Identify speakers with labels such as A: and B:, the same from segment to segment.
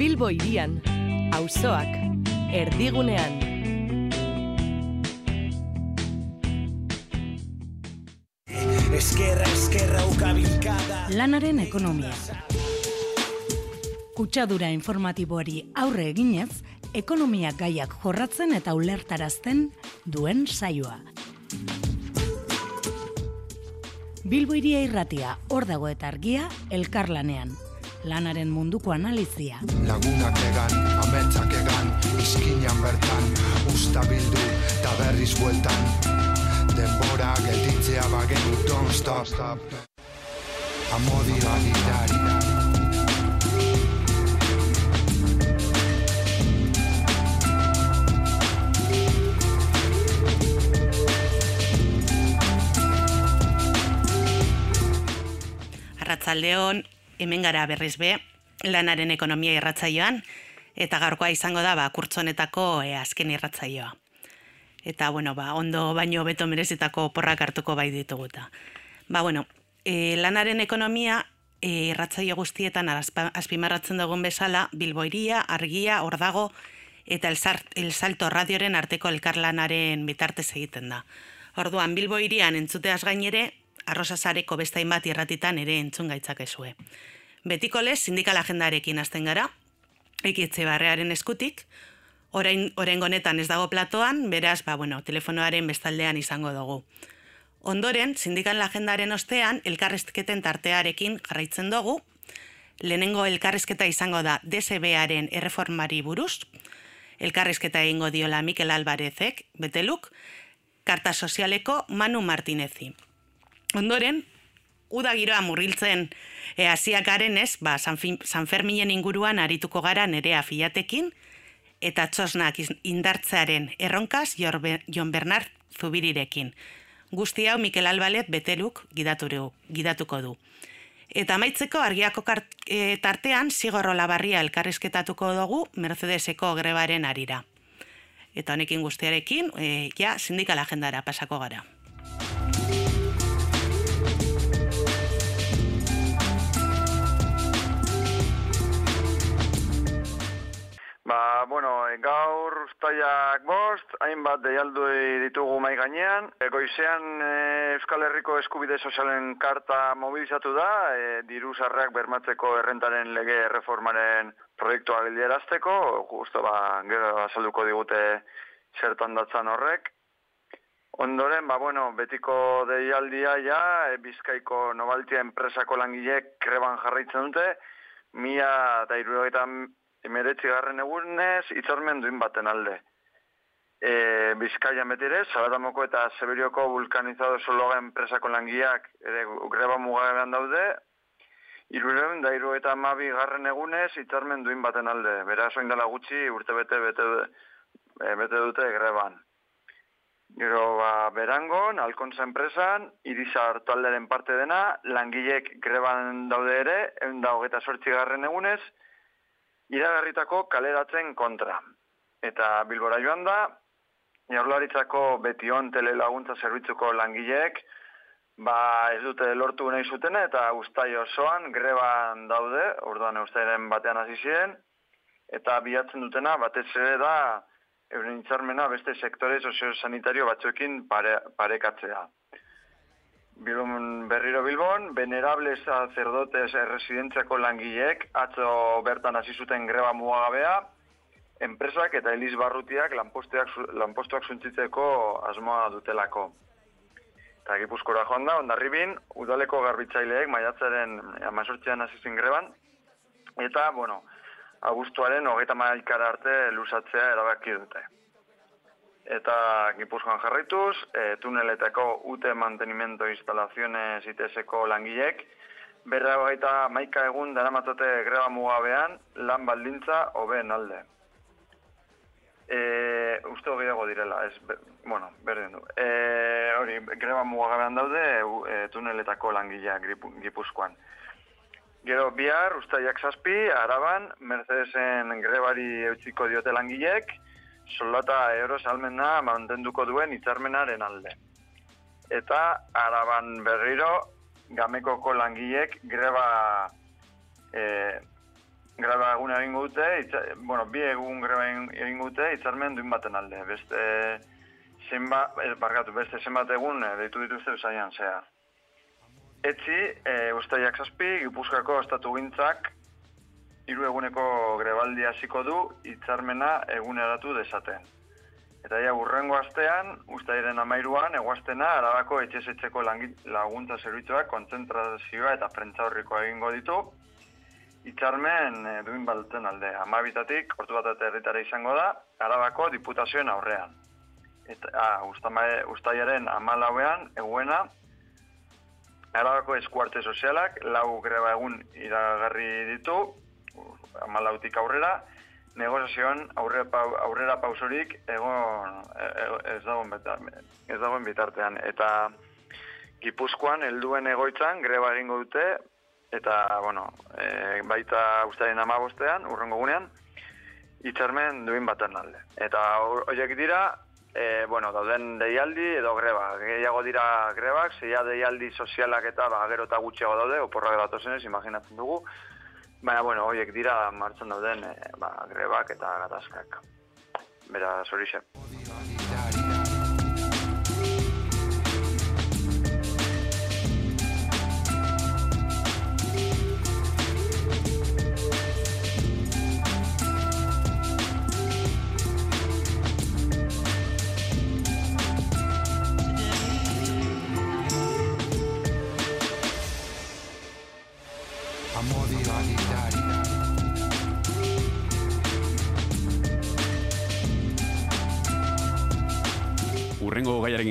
A: Bilbo irian, auzoak, erdigunean.
B: Eskerra, eskerra, ukabilkada.
C: Lanaren ekonomia. Kutsadura informatiboari aurre eginez, ekonomia gaiak jorratzen eta ulertarazten duen saioa. Bilbo iria irratia, hor dago eta argia, elkarlanean. Lanaren munduko analizia.
D: Lagunak egan, ametsak egan, izkinan bertan, usta bildu, eta berriz bueltan. Denbora gelditzea bagenu, don't stop. Amodi bagitari.
E: Arratzaldeon, hemen gara berriz be, lanaren ekonomia irratzaioan, eta gaurkoa izango da, ba, kurtzonetako e, azken irratzaioa. Eta, bueno, ba, ondo baino beto merezitako porrak hartuko bai dituguta. Ba, bueno, e, lanaren ekonomia e, irratzaio guztietan azpimarratzen dugun bezala, bilboiria, argia, ordago, eta el, salto radioren arteko elkarlanaren bitartez egiten da. Orduan, bilboirian entzuteaz gainere, arrosazareko bestain bat irratitan ere entzun gaitzakezue. Betiko lez, sindikal agendarekin hasten gara, ekitze barrearen eskutik, orain, orain honetan ez dago platoan, beraz, ba, bueno, telefonoaren bestaldean izango dugu. Ondoren, sindikal agendaren ostean, elkarrezketen tartearekin jarraitzen dugu, lehenengo elkarrizketa izango da DSB-aren erreformari buruz, elkarrizketa egingo diola Mikel Alvarezek, beteluk, karta sozialeko Manu Martinezi. Ondoren, uda giroa murriltzen e, hasiakaren ez, ba, San, San Ferminen inguruan arituko gara nerea filatekin, eta txosnak indartzearen erronkaz Jon Bernard Zubirirekin. Guzti hau Mikel Albalet beteluk gidaturu, gidatuko du. Eta amaitzeko argiako kart, e, tartean zigorro labarria elkarrizketatuko dugu Mercedeseko grebaren arira. Eta honekin guztiarekin, e, ja, sindikal agendara pasako gara.
F: Bueno, gaur ustaiak bost, hainbat deialdu ditugu mai gainean. E, goizean e, Euskal Herriko eskubide sozialen karta mobilizatu da, e, diru sarreak bermatzeko errentaren lege erreformaren proiektua geldiarazteko, justo ba, gero azalduko digute zertan datzan horrek. Ondoren, ba, bueno, betiko deialdia ja, e, Bizkaiko Nobaltia enpresako langileek kreban jarraitzen dute, mila eta irurogetan emeretzi garren egunez, itzormen duin baten alde. E, Bizkaian beti ere, Zabatamoko eta Seberioko vulkanizado sologa enpresako langileak ere greba mugabean daude, Irureun da iru eta amabi garren egunez hitzarmen duin baten alde. Beraz, oin dela gutxi urte bete bete, e, bete dute greban. Gero, ba, berangon, alkontza enpresan, irizar talderen parte dena, langilek greban daude ere, egun da hogeta sortzi garren egunez, iragarritako kaleratzen kontra. Eta Bilbora joan da, jaurlaritzako betion telelaguntza zerbitzuko langileek, ba ez dute lortu nahi zutena eta ustai osoan greban daude, orduan ustairen batean hasi ziren, eta bilatzen dutena batez ere da euren hitzarmena beste sektore soziosanitario batzuekin pare, parekatzea. Bilbon, berriro Bilbon, venerables sacerdotes residentziako langileek atzo bertan hasi zuten greba mugagabea, enpresak eta Eliz Barrutiak lanpostuak, zu- lanpostuak suntzitzeko asmoa dutelako. Eta Gipuzkora joan da, ondarribin, udaleko garbitzaileek maiatzaren amazortzean hasi zen greban, eta, bueno, abuztuaren hogeita maikara arte lusatzea erabaki dute. Eta Gipuzkoan jarraituz, e, tuneletako UTE mantenimiento instalaziones ITS-eko langilek, berra hogeita maika egun daramatate greba mugabean lan baldintza hobeen alde. E, uste gehiago direla, ez, be, bueno, berdin du. E, hori, greba mugagabean daude e, tuneletako langileak Gipu- Gipuzkoan. Gero bihar, ustaiak zazpi, araban, Mercedesen grebari eutziko diote langilek, soldata euro salmena mantenduko duen hitzarmenaren alde. Eta araban berriro, gamekoko langilek greba e, greba egun egin dute, bueno, bi egun greba egin dute, itzarmen duin baten alde. Beste, zenba, eh, barkatu, beste zenbat egun eh, deitu dituzte usaian, zehar. Etzi, e, ustaiak zazpi, Gipuzkoako estatu gintzak, hiru eguneko grebaldi hasiko du, hitzarmena eguneratu dezaten. Eta ja, urrengo astean, ustairen amairuan, eguaztena, arabako etxesetzeko laguntza zerbitzuak kontzentrazioa eta prentza horriko egingo ditu, Itxarmen e, duin balten alde, amabitatik, ortu bat eta herritara izango da, arabako diputazioen aurrean. Eta, ah, ustaiaren amalauean, eguena, Arabako eskuarte sozialak, lau greba egun iragarri ditu, amalautik aurrera, negoziazioan aurrera, aurrera pausorik egon, e, e, ez, dagoen ez dagoen bitartean. Eta Gipuzkoan, helduen egoitzan, greba egingo dute, eta, bueno, e, baita ustaren amabostean, urrengo gunean, itxarmen duin baten alde. Eta horiek dira, e, bueno, dauden deialdi edo greba. Gehiago dira grebak, zeia deialdi sozialak eta ba, gero eta gutxiago daude, oporra zenez, imaginatzen dugu. Baina, bueno, horiek dira martzen dauden e, ba, grebak eta gatazkak. Bera, zorixe.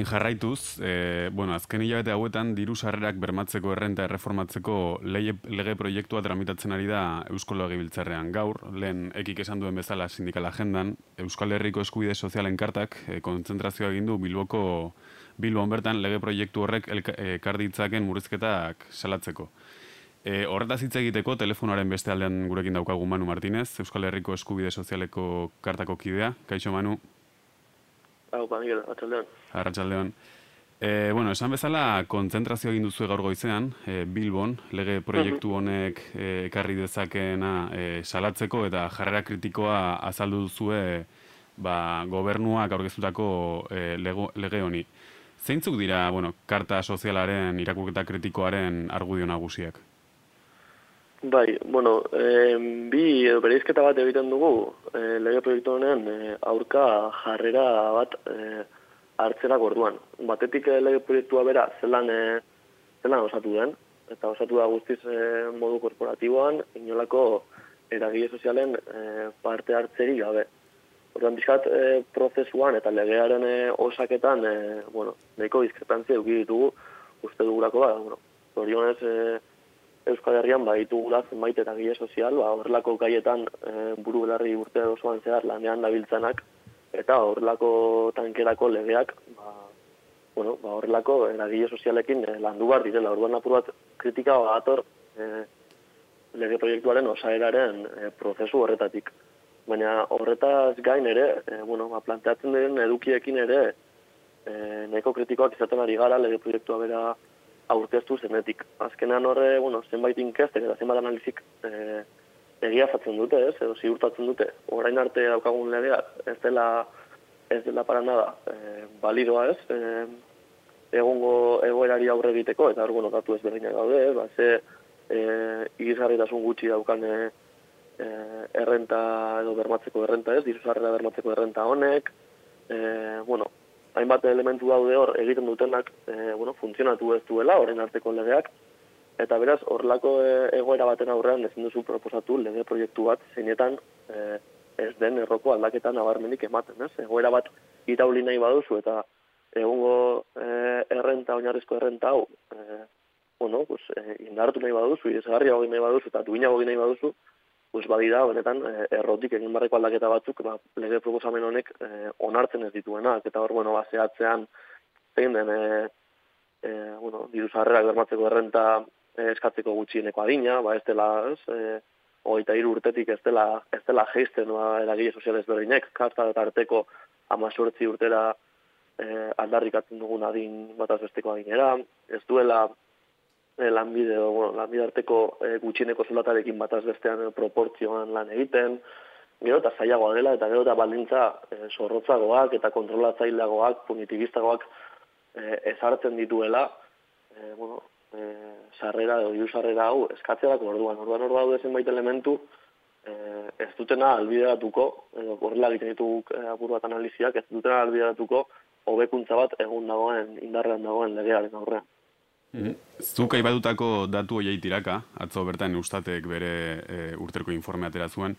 G: Jarraituz, e, bueno, azken hilabete hauetan diru sarrerak bermatzeko errenta erreformatzeko lege, lege proiektua tramitatzen ari da Eusko Legebiltzarrean gaur, lehen ekik esan duen bezala sindikal agendan, Euskal Herriko Eskubide Sozialen kartak e, kontzentrazioa egin du Bilboko Bilbon bertan lege proiektu horrek ekarditzaken murrizketak salatzeko. E, horretaz hitz egiteko telefonoaren beste aldean gurekin daukagu Manu Martinez, Euskal Herriko Eskubide Sozialeko kartako kidea. Kaixo Manu?
H: Hau, ba, Miguel, atxaldean.
G: Arratxaldean. E, bueno, esan bezala, kontzentrazio egin duzu gaur goizean, e, Bilbon, lege proiektu honek e, ekarri dezakena e, salatzeko eta jarrera kritikoa azaldu duzue ba, gobernuak aurkeztutako e, lege honi. Zeintzuk dira, bueno, karta sozialaren irakurketa kritikoaren argudio nagusiak?
H: Bai, bueno, e, bi bereizketa bat egiten dugu e, lege proiektu honen e, aurka jarrera bat e, hartzera gorduan. Batetik e, lege proiektua bera zelan, e, zelan osatu den, eta osatu da guztiz e, modu korporatiboan, inolako eragile sozialen e, parte hartzeri gabe. Orduan bizkat e, prozesuan eta legearen e, osaketan, e, bueno, nahiko diskrepantzia eduki ditugu, uste dugurako, ba, bueno, orionez, e, Euskal Herrian ba ditugula zenbait eta gile sozial, ba horrelako gaietan e, buru belarri urte osoan zehar lanean dabiltzanak eta horrelako tankerako legeak, ba bueno, ba horrelako eragile sozialekin e, landu bar direla. Orduan apur bat kritika badator e, lege proiektuaren osaeraren e, prozesu horretatik. Baina horretaz gain ere, e, bueno, ba, planteatzen den edukiekin ere e, nahiko kritikoak izaten ari gara lege proiektua bera aurkeztu zenetik. Azkenean horre, bueno, zenbait inkestek eta zenbait analizik e, egia fatzen dute, ez, edo ziurtatzen dute. Orain arte daukagun legea, ez dela, ez dela para nada, e, balidoa ez, e, egongo egoerari aurre egiteko, eta hor, bueno, datu ez berdinak gaude, ba, ze e, gutxi daukan e, errenta edo bermatzeko errenta ez, diruzarrera bermatzeko errenta honek, e, bueno, hainbat elementu daude hor egiten dutenak e, bueno, funtzionatu ez duela, horren arteko legeak, eta beraz, horrelako e, egoera baten aurrean ezin duzu proposatu lege proiektu bat, zeinetan e, ez den erroko aldaketan nabarmenik ematen, ez? Egoera bat irauli nahi baduzu eta egungo e, errenta, oinarrizko errenta hau, e, bueno, pues, e, indartu nahi baduzu, izgarria hori nahi baduzu, eta duina hori nahi baduzu, pues badira honetan eh, errotik egin barreko aldaketa batzuk ba, lege proposamen honek e, onartzen ez dituenak. Eta hor bueno baseatzean zein den e, e, bueno diru sarrerak bermatzeko errenta eskatzeko gutxieneko adina ba ez dela ez e, hogeita hiru urtetik ez dela ez dela jaisten ba eragile sozialez berdinek karta eta arteko 18 urtera e, aldarrikatzen dugun adin bataz besteko adinera. Ez duela e, lanbide, bueno, lanbide arteko e, gutxieneko zelatarekin bataz bestean e, proportzioan lan egiten, gero eta zailagoa dela, eta gero eta baldintza e, zorrotzagoak eta kontrolatzaileagoak, punitibistagoak e, ezartzen dituela, e, bueno, e, sarrera edo diru sarrera hau eskatzeak orduan. Orduan hor daude zenbait elementu e, ez dutena albideratuko, edo horrela egiten ditugu e, apur bat analiziak, ez dutena albideratuko hobekuntza bat egun dagoen, indarrean dagoen legearen aurrean.
G: Zuk aibadutako datu hoiei tiraka, atzo bertan eustatek bere e, urterko informe atera zuen,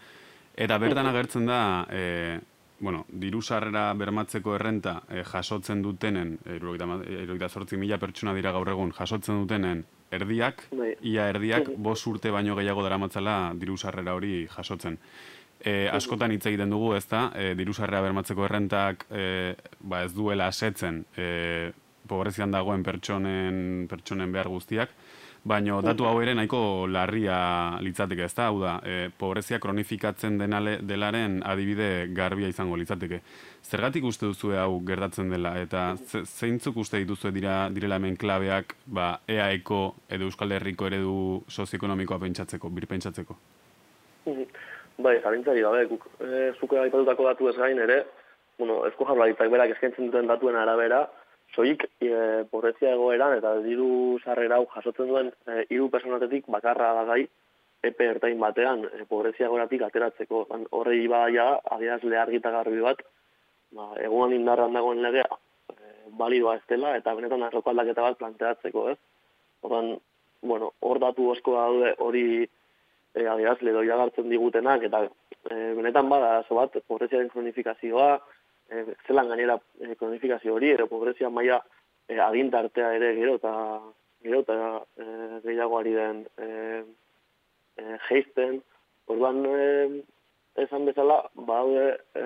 G: eta bertan agertzen da, e, bueno, diru sarrera bermatzeko errenta e, jasotzen dutenen, eroita sortzi mila pertsona dira gaur egun, jasotzen dutenen erdiak, bai. ia erdiak, bos urte baino gehiago dara matzala diru sarrera hori jasotzen. E, askotan hitz egiten dugu, ez da, e, diru sarrera bermatzeko errentak e, ba ez duela asetzen e, pobrezian dagoen pertsonen, pertsonen behar guztiak, Baina datu hau ere nahiko larria litzateke, ez da? Hau da, e, pobrezia kronifikatzen denale, delaren adibide garbia izango litzateke. Zergatik uste duzu hau gertatzen dela, eta zeintzuk uste dituzu dira, direla hemen klabeak ba, EAEko edo Euskal Herriko eredu sozioekonomikoa pentsatzeko, bir pentsatzeko?
H: Bai, jarintzari gabe, guk e, zuke aipatutako datu ez gain ere, bueno, ezko jarraitak berak eskaintzen duten datuen arabera, soik e, pobrezia egoeran eta diru sarrera hau jasotzen duen e, hiru personatetik bakarra da gai epe ertain batean e, pobrezia egoeratik ateratzeko. Horrei baia adiaz lehargita garbi bat, ba, eguan indarran dagoen legea e, balioa ez dela eta benetan arroko aldaketa bat planteatzeko, ez? Horren, bueno, hor datu osko daude hori e, adiaz ledo iragartzen digutenak eta e, benetan bada, zo bat, pobreziaren kronifikazioa, e, zelan gainera e, kronifikazio hori, ero pobrezia maila e, agintartea ere gero eta gero eta e, gehiago ari den e, e, geizten, orduan e, esan bezala, baude e,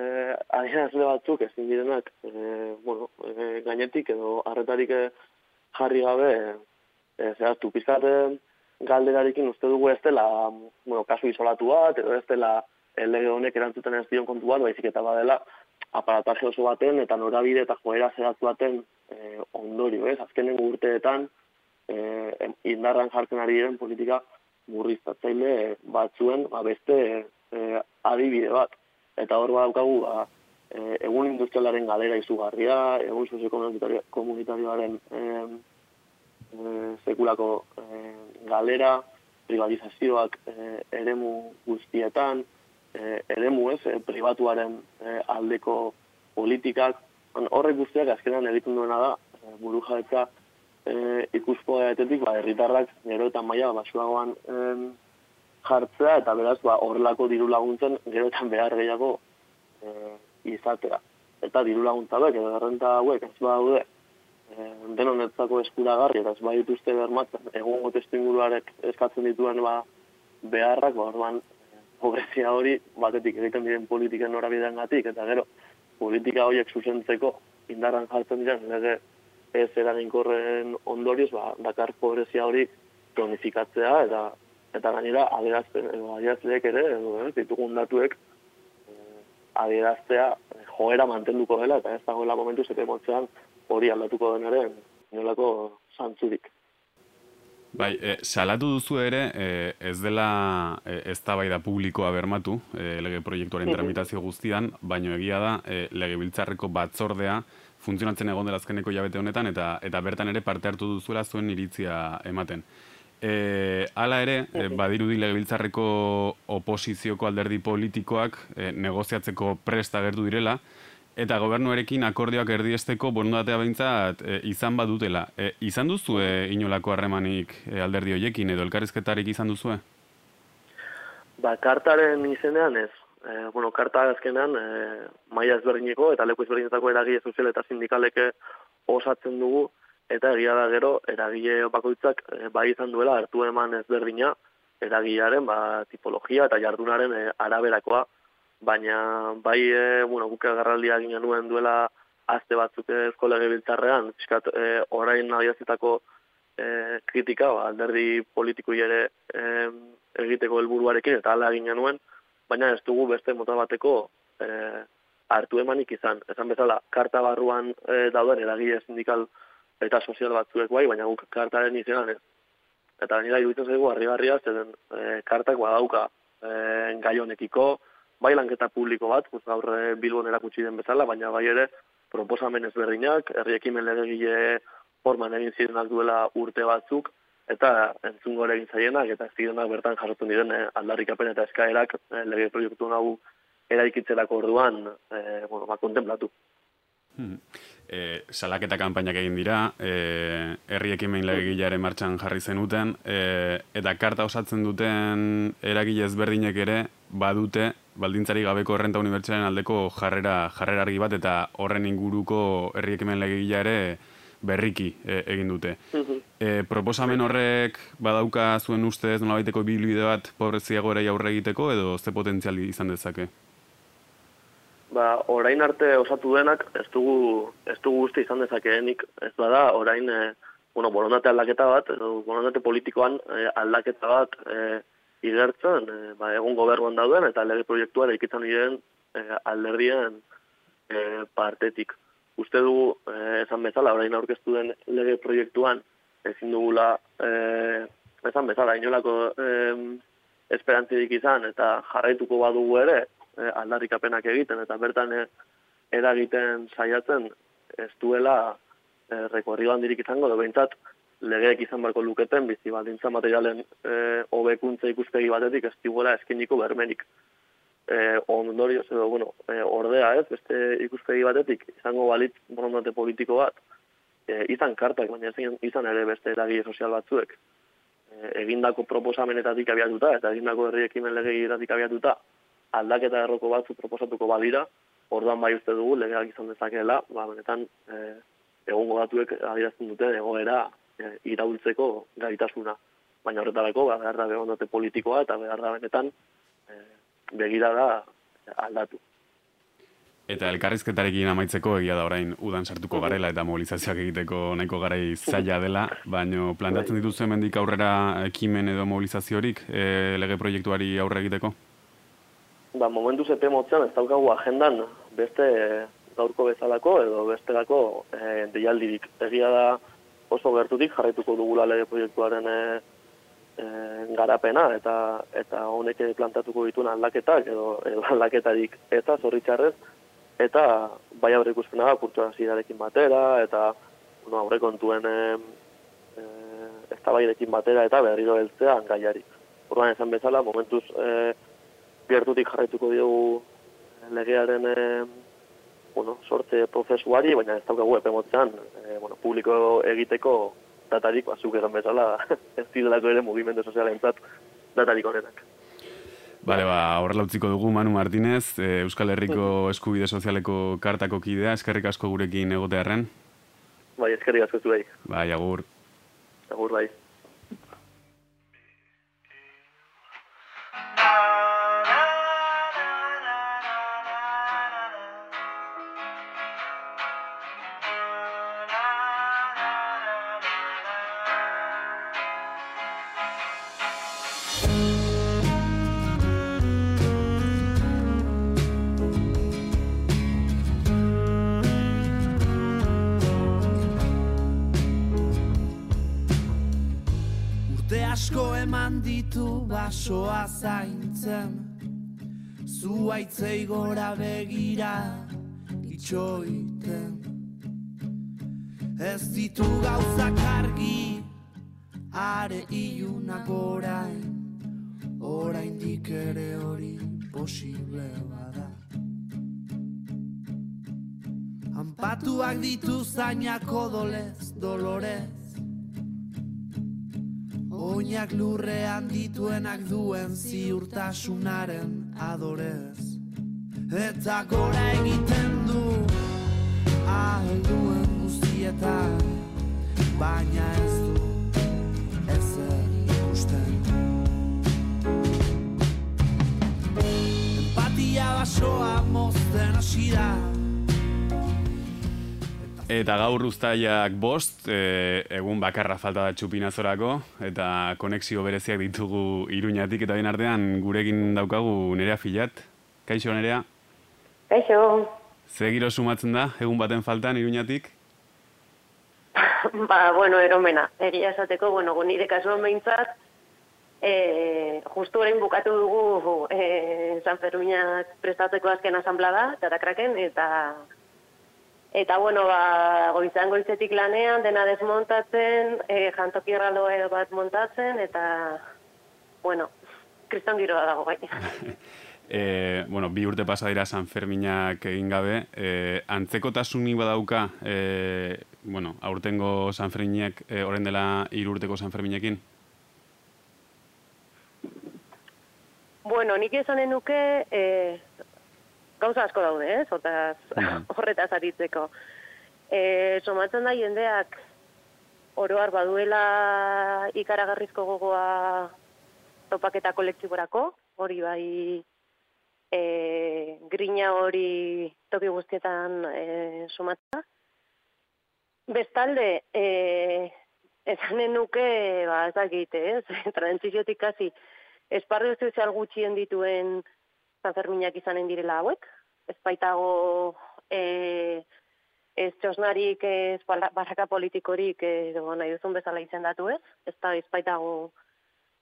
H: adierazle batzuk ezin direnak e, bueno, e, gainetik edo harretarik jarri gabe e, zehaztu. Pizkaten galderarekin uste dugu ez dela bueno, kasu isolatu bat, edo ez dela lege honek erantzuten ez dion kontu bat, baizik eta badela aparataje oso baten eta norabide eta joera zeratu baten e, ondorio, ez? Azkenen urteetan e, indarran jartzen ari diren politika murriztatzaile batzuen ba, beste e, adibide bat. Eta hor daukagu ba, e, egun industrialaren galera izugarria, egun sozio-komunitarioaren e, e, sekulako e, galera, privatizazioak e, eremu guztietan, eh, eremu ez, eh, pribatuaren eh, aldeko politikak, horrek guztiak azkenan egiten duena da, eh, buru jabetza eh, ikuspoa etetik, ba, herritarrak gero eta maia basuagoan eh, jartzea, eta beraz, ba, horrelako diru laguntzen gero eta behar gehiago eh, izatea. Eta diru laguntza bek, edo errenta hauek, ez ba daude, eh, denonetzako eskuragarri, eta ez ba dituzte bermatzen, egun testu inguruarek eskatzen dituen ba, beharrak, ba, orduan, pobrezia hori batetik egiten diren politiken norabidean gatik, eta gero politika horiek zuzentzeko indarran jartzen diren lege ez eraginkorren ondorioz, ba, dakar pobrezia hori kronifikatzea eta eta gainera adierazten edo adierazleek ere edo eh, ditugun datuek eh, adieraztea joera mantenduko dela eta ez dagoela momentu zete motzean hori aldatuko denaren nolako zantzurik.
G: Bai, e, salatu duzu ere, e, ez dela e, ez da publikoa bermatu, e, lege proiektuaren tramitazio guztian, baino egia da, e, lege biltzarreko batzordea, funtzionatzen egon dela azkeneko jabete honetan, eta eta bertan ere parte hartu duzuela zuen iritzia ematen. E, hala ere, e, badirudi lege biltzarreko oposizioko alderdi politikoak e, negoziatzeko presta gertu direla, eta gobernuarekin akordioak erdiesteko borondatea behintzat e, izan badutela. E, izan duzu e, inolako harremanik e, alderdi hoiekin edo elkarrizketarik izan duzu?
H: Ba, kartaren izenean ez. E, bueno, karta azkenean e, maia ezberdineko eta leku ezberdinetako eragile sozial eta sindikaleke osatzen dugu eta egia da gero eragile bakoitzak e, bai izan duela hartu eman ezberdina eragilearen ba, tipologia eta jardunaren e, araberakoa baina bai e, bueno, guk agarraldia ginen nuen duela azte batzuk eskolege biltzarrean, fiskat e, orain nahiazitako e, kritika, ba, alderdi politikoi ere e, egiteko helburuarekin eta ala ginen nuen, baina ez dugu beste mota bateko e, hartu emanik izan. Esan bezala, karta barruan e, dauden eragile sindikal eta sozial batzuek bai, baina guk kartaren izenan ez. eta gainera iruditzen zaigu harrigarria zeren e, kartak badauka e, gai honekiko, bai lanketa publiko bat, pues, gaur e, Bilbon erakutsi den bezala, baina bai ere proposamen ezberdinak, herri ekimen legegile forman egin zirenak duela urte batzuk, eta entzungo egin zaienak, eta ez bertan jasotzen diren e, aldarrikapen eta eskaerak e, lege proiektu nagu eraikitzelako orduan, e, bueno, ba, kontemplatu.
G: Hmm. E, salaketa kanpainak egin dira, e, herri ekimen legegilaren martxan jarri zenuten, e, eta karta osatzen duten eragile ezberdinek ere badute baldintzari gabeko renta unibertsalen aldeko jarrera, jarrera argi bat, eta horren inguruko herri ekimen legegila ere berriki e, egin dute. E, proposamen horrek badauka zuen ustez nolabaiteko bilbide bat pobreziago ere aurre egiteko, edo ze potentziali izan dezake?
H: ba, orain arte osatu denak, ez dugu, ez dugu uste izan dezakeenik, ez bada, orain, e, bueno, borondate aldaketa bat, edo borondate politikoan e, aldaketa bat e, igertzen, e, ba, egun gobernuan dauden, eta lege proiektua ikitzen diren e, alderdien e, partetik. Uste dugu, e, esan bezala, orain aurkeztu den lege proiektuan, ezin dugula, e, esan bezala, inolako e, esperantzidik izan, eta jarraituko badugu ere, e, aldarrikapenak egiten, eta bertan e, eragiten saiatzen ez duela e, rekorri handirik izango, da behintzat legeek izan barko luketen, bizi baldintza materialen e, hobekuntza ikuspegi batetik ez diguela eskiniko bermenik. E, ondorioz edo, bueno, e, ordea ez, beste ikuspegi batetik izango balitz borondate politiko bat, e, izan kartak, baina ezin, izan ere beste eragile sozial batzuek, e, egindako proposamenetatik abiatuta, eta egindako herri ekimen legegiratik abiatuta, aldaketa erroko batzu proposatuko badira, orduan bai uste dugu legeak izan dezakeela, ba, benetan e, egongo batuek adierazten dute egoera e, iraultzeko gaitasuna. Baina horretarako, ba, behar da behondate politikoa eta behar da benetan e, begira da aldatu.
G: Eta elkarrizketarekin amaitzeko egia da orain udan sartuko garela eta mobilizazioak egiteko nahiko garai zaila dela, baino plantatzen dituzu hemendik aurrera ekimen edo mobilizaziorik e, lege proiektuari aurre egiteko?
H: ba, momentu zepe motzean ez daukagu agendan beste gaurko bezalako edo bestelako e, deialdirik. Egia da oso gertutik jarraituko dugula lege proiektuaren e, e, garapena eta eta honek plantatuko dituen aldaketak edo, aldaketarik eta zorritxarrez eta bai aurre ikuspena da kurtsuan batera eta bueno, aurre kontuen e, ez da batera eta berriro heltzea gaiari. Orduan esan bezala, momentuz e, gertutik jarraituko diogu legearen e, bueno, sortze prozesuari, baina ez daukagu epe motzean, e, bueno, publiko egiteko datarik, bazuk esan bezala, ez zidelako ere mugimendu sozialen datarik honenak.
G: Bale, ba, horrela utziko dugu Manu Martinez, e, Euskal Herriko eskubide sozialeko kartako kidea, eskerrik asko gurekin egotearen.
H: Bai, eskerrik asko zuei.
G: Bai, agur.
H: Agur, bai.
I: Zaintzen. Zuaitzei gora begira itxoiten. Ez ditu gauzak argi Are iunak orain. Orain ere hori posible bada. Ampatuak ditu zainak odolez, dolorez Oinak lurrean dituenak duen ziurtasunaren adorez. Eta gora egiten du alduen guztietan Baina ez du ezer ikusten. Empatia basoa mozten hasi da
G: Eta gaur ustaiak bost, e, egun bakarra falta da txupinazorako, eta konexio bereziak ditugu iruñatik, eta den artean gurekin daukagu nerea filat. Kaixo, nerea?
J: Kaixo.
G: Ze giro sumatzen da, egun baten faltan iruñatik?
J: ba, bueno, eromena. Egia esateko, bueno, nire kasuan behintzat, e, justu orain bukatu dugu e, San Ferminak prestatzeko azken asamblada, tatakraken, eta eta bueno, ba, goizan goizetik lanean, dena desmontatzen, e, jantoki erraldoa bat montatzen, eta, bueno, kriston giroa dago bai.
G: e, bueno, bi urte pasa dira San Ferminak egin gabe, e, antzeko tasuni badauka, e, bueno, aurtengo San Ferminak, e, orain dela irurteko San Ferminekin?
J: Bueno, nik esanen nuke, e, gauza asko daude, ez? Hortaz, horretaz aritzeko. E, somatzen da jendeak oroar baduela ikaragarrizko gogoa topaketa kolektiborako, hori bai e, grina hori toki guztietan e, sumatza. Bestalde, e, esanen nuke, ba, ez dakit, ez, transiziotik kasi, esparru sozial gutxien dituen Sanferminak izanen direla hauek, ez baitago e, ez txosnarik, ez baraka politikorik, edo nahi duzun bezala izendatu ez, ez da ez baitago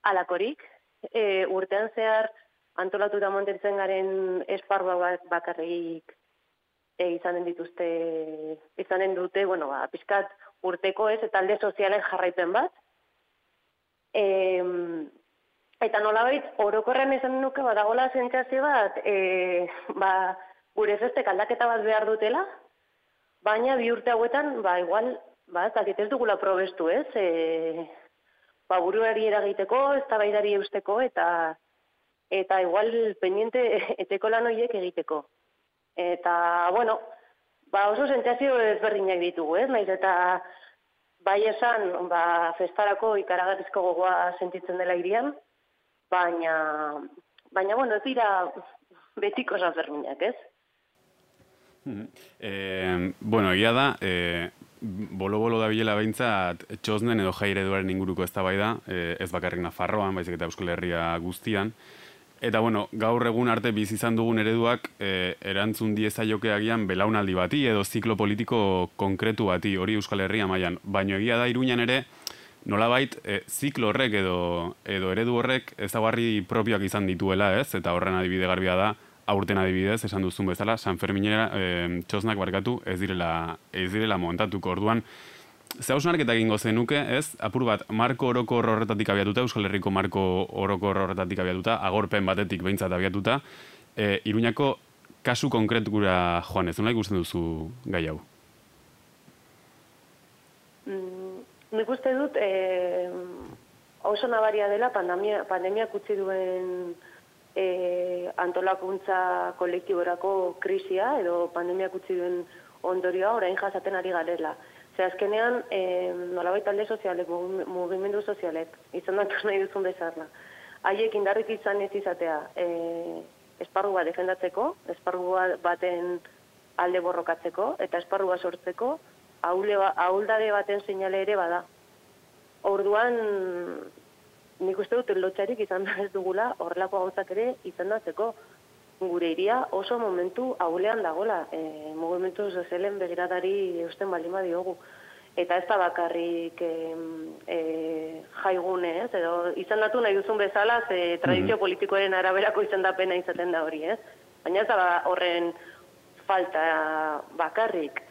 J: alakorik. E, urtean zehar, antolatuta mantentzen garen esparrua bat bakarrik e, izanen dituzte, izanen dute, bueno, ba, pizkat urteko ez, eta alde sozialen jarraipen bat. E, eta nolabait, orokorren izan nuke, badagola zentzazio bat, e, ba, gure festek aldaketa bat behar dutela, baina bi urte hauetan, ba, igual, ba, ez ez dugula probestu ez, e, ba, buruari eragiteko, ez da eusteko, eta eta igual pendiente eteko lan horiek egiteko. Eta, bueno, ba oso sentzazio ezberdinak ditugu, ez? Naiz eta bai esan, ba, festarako ikaragarrizko gogoa sentitzen dela irian, baina, baina, bueno, ez dira betiko ezberdinak, ez?
G: Eh, bueno, egia da, eh, bolo-bolo da bilela behintzat txosnen edo jaire duaren inguruko ez da bai da, eh, ez bakarrik Nafarroan, baizik eta Euskal Herria guztian, Eta bueno, gaur egun arte biz izan dugun ereduak e, erantzun dieza jokeagian belaunaldi bati edo ziklo politiko konkretu bati hori Euskal Herria mailan. Baino egia da iruñan ere nolabait e, ziklo horrek edo, edo eredu horrek ezagarri propioak izan dituela ez, eta horren adibide garbia da aurten adibidez, esan duzun bezala, San Ferminera e, txosnak barkatu ez direla, ez direla montatuko orduan. Ze hausnarketa egingo zenuke, ez? Apur bat, marko oroko horretatik abiatuta, Euskal Herriko marko oroko horretatik abiatuta, agorpen batetik behintzat abiatuta, e, Iruñako kasu konkretukura joan ez, nola ikusten duzu gai hau?
J: Mm, nik uste dut, e, oso nabaria dela pandemia, pandemia kutsi duen e, antolakuntza kolektiborako krisia, edo pandemia kutsi duen ondorioa orain jasaten ari garela. Ze azkenean, e, nolabait talde sozialek, mugimendu sozialek, izan dut nahi duzun bezarla. Haiek indarrik izan ez izatea, e, esparru bat defendatzeko, esparru baten alde borrokatzeko, eta esparru bat sortzeko, ahuldade baten seinale ere bada. Orduan, nik uste dut lotxarik izan ez dugula, horrelako gauzak ere izan datzeko gure iria oso momentu haulean dagola, e, mugimendu sozialen begiradari eusten balima diogu. Eta ez da bakarrik e, e, jaigune, ez? Edo izan datu nahi duzun bezala, ze tradizio mm politikoaren araberako izan da pena izaten da hori, ez? Baina ez da horren falta bakarrik.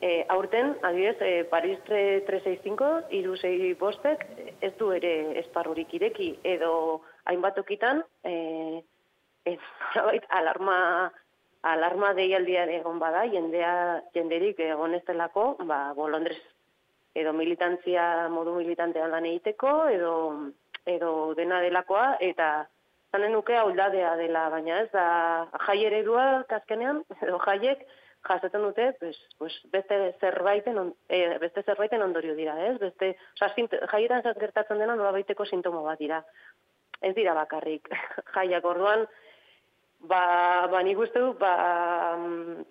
J: E, aurten, adibidez, e, Paris 365, iru zei bostek, ez du ere esparrurik ireki, edo hainbat okitan, e, ez alarma alarma deialdian egon bada jendea jenderik egon ez delako ba bolondres edo militantzia modu militantean lan egiteko edo edo dena delakoa eta zanen nuke auldadea dela baina ez da jai eredua kaskenean edo jaiek jasaten dute pues, pues beste zerbaiten on, e, beste zerbaiten ondorio dira ez beste osea jaietan gertatzen dena nolabaiteko sintoma bat dira ez dira bakarrik jaiak orduan ba, ba nik uste du, ba, mm,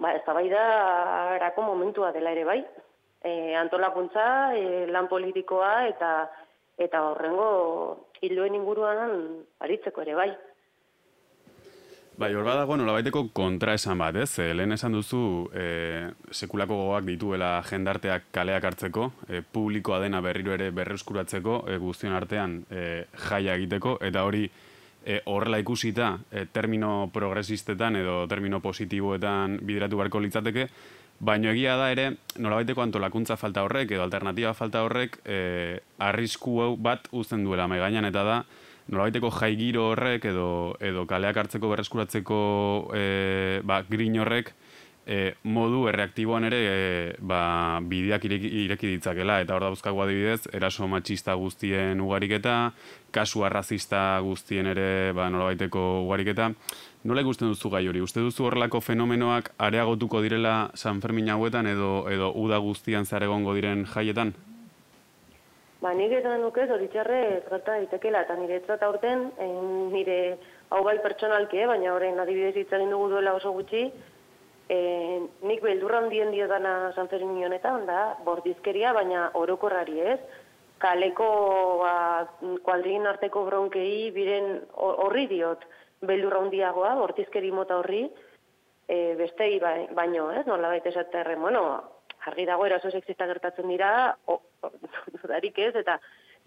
J: ba ez da erako momentua dela ere bai. E, antolakuntza, e, lan politikoa eta eta horrengo hildoen inguruan aritzeko ere bai.
G: Bai, hor badago nolabaiteko kontra esan bat, ez? E, lehen esan duzu e, sekulako gogoak dituela jendarteak kaleak hartzeko, e, publikoa dena berriro ere berreuskuratzeko, e, guztion artean e, jaia egiteko, eta hori e, horrela ikusita e, termino progresistetan edo termino positiboetan bideratu beharko litzateke, baino egia da ere nolabaiteko antolakuntza falta horrek edo alternatiba falta horrek e, arrisku hau bat uzten duela mai gainean eta da nolabaiteko jai giro horrek edo edo kaleak hartzeko berreskuratzeko e, ba, grin horrek e, modu erreaktiboan ere e, ba, bideak ireki, ireki ditzakela eta hor dauzkago adibidez eraso matxista guztien ugariketa kasu arrazista guztien ere ba, nolabaiteko ugariketa nola ikusten duzu gai hori? Uste duzu horrelako fenomenoak areagotuko direla San Fermin hauetan edo, edo uda guztian zare egongo diren jaietan?
J: Ba, nik esan nuke hori txarre trata itekela, eta nire trata aurten, nire hau bai pertsonalki, eh, baina horrein adibidez hitz egin dugu duela oso gutxi, E, nik beldurra handien dio dana Sanferin honetan, da, bordizkeria, baina orokorrari ez. Kaleko ba, kuadrigin arteko bronkei biren horri diot beldurra handiagoa, bordizkeri mota horri, e, bestei ba, baino, ez, nola baita esaterren, bueno, jarri dago eraso sexista gertatzen dira, o, dudarik ez, eta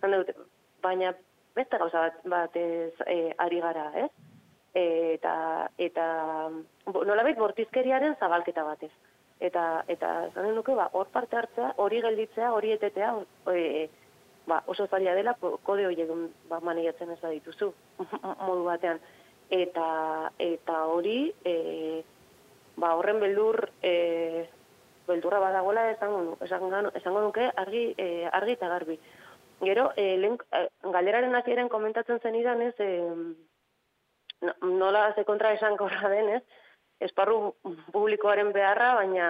J: zan dut, baina beste gauza bat, bat ez, e, ari gara, ez? eta eta nolabait bortizkeriaren zabalketa batez. Eta eta zanen nuke ba hor parte hartzea, hori gelditzea, hori etetea, e, ba, oso zaila dela kode horiek ba manejatzen ez dituzu modu batean eta eta hori e, ba horren beldur e, beldurra badagola esango esango esango nuke argi e, argi eta garbi. Gero e, len, e, galeraren hasieran komentatzen zenidan ez e, nola ze kontra esan korra denez, esparru publikoaren beharra, baina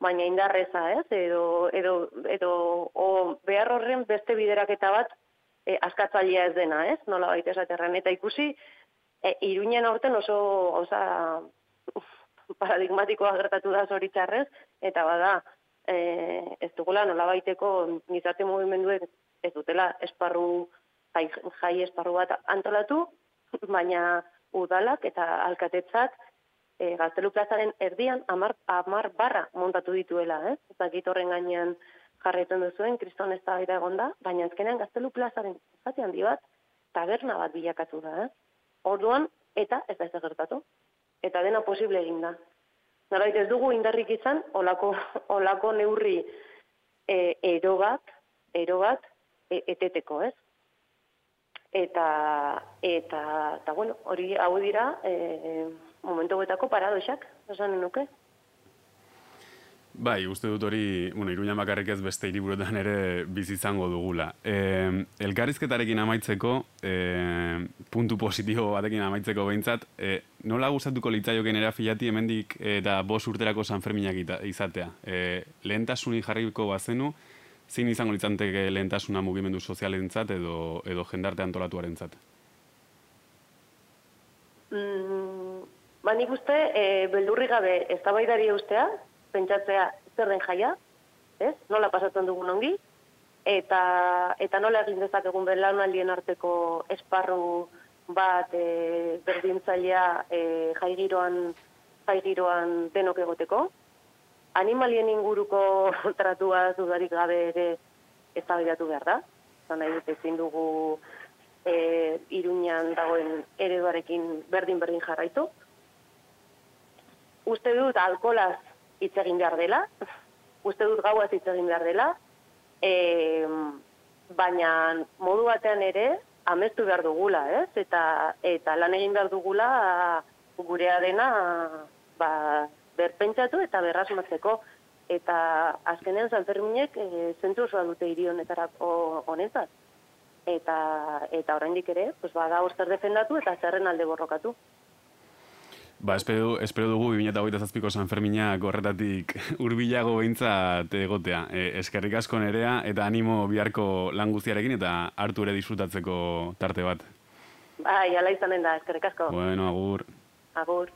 J: baina indarreza, ez? Edo, edo, edo o behar horren beste bideraketa bat e, askatzailea ez dena, ez? Nola baita esaterran. Eta ikusi, e, iruinen aurten oso oza, paradigmatikoa gertatu da zoritxarrez, eta bada, e, ez dugula nola baiteko gizarte mugimenduek ez dutela esparru, jai, jai esparru bat antolatu, baina udalak eta alkatetzak e, gaztelu plazaren erdian amar, amar barra montatu dituela, eh? Eta gitorren gainean jarraitzen duzuen, kriston ez da egon da, baina ezkenean gaztelu plazaren zati handi bat, taberna bat bilakatu da, eh? Orduan, eta ez da ez gertatu. Eta dena posible egin da. Norbait ez dugu indarrik izan, olako, olako neurri e, ero bat, ero bat, e, eteteko, ez? eta eta ta bueno, hori hau dira eh momentu betako paradoxak, esan nuke.
G: Bai, uste dut hori, bueno, Iruña bakarrik ez beste hiriburuetan ere bizi izango dugula. Eh, elkarrizketarekin amaitzeko, eh, puntu positibo batekin amaitzeko behintzat, eh, nola gustatuko litzaioken era filati hemendik eta bost urterako Sanferminak izatea. Eh, lehentasunik jarriko bazenu, zein izango litzanteke lehentasuna mugimendu sozialentzat edo edo jendarte antolatuarentzat?
J: Mm, ba nik uste e, beldurri gabe eztabaidari ustea, pentsatzea zer den jaia, ez? Nola pasatzen dugun ongi eta eta nola egin dezakegun belaunaldien arteko esparru bat e, berdintzailea e, jaigiroan jaigiroan denok egoteko, animalien inguruko tratua dudarik gabe ere ez behar da. Zan nahi ezin dugu e, iruñan dagoen ereduarekin berdin-berdin jarraitu. Uste dut alkolaz hitz egin behar dela, uste dut gauaz hitz egin behar dela, e, baina modu batean ere amestu behar dugula, ez? Eta, eta lan egin behar dugula gurea dena ba, berpentsatu eta berrasmatzeko eta azkenean Sanferminek e, zentu osoa dute hiri honetarako honetzat. Eta eta oraindik ere, pues bada hor defendatu eta zerren alde borrokatu.
G: Ba, espero, espero dugu 2008ko San Fermina gorretatik urbilago behintzat egotea. E, eskerrik asko nerea eta animo biharko lan guztiarekin eta hartu ere disfrutatzeko tarte bat.
J: Bai, ala izanen da, eskerrik asko.
G: Bueno, agur.
J: Agur.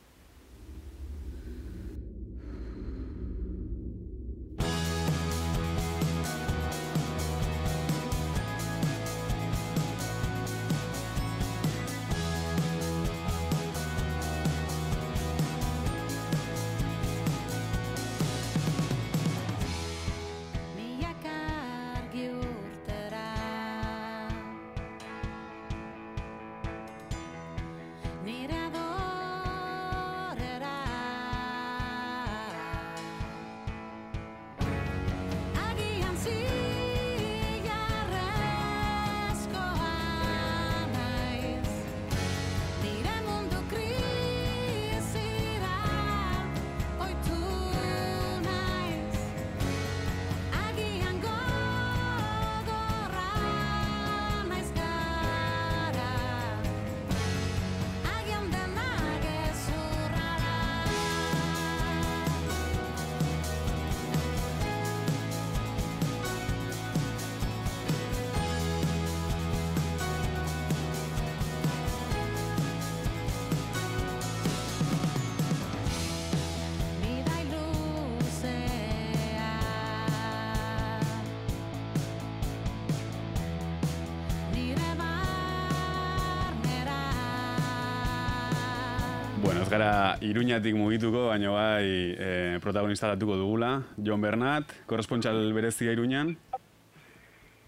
G: Gara iruñatik mugituko, baina bai e, protagonista datuko dugula. Jon Bernat, korrespontxal berezia iruñan.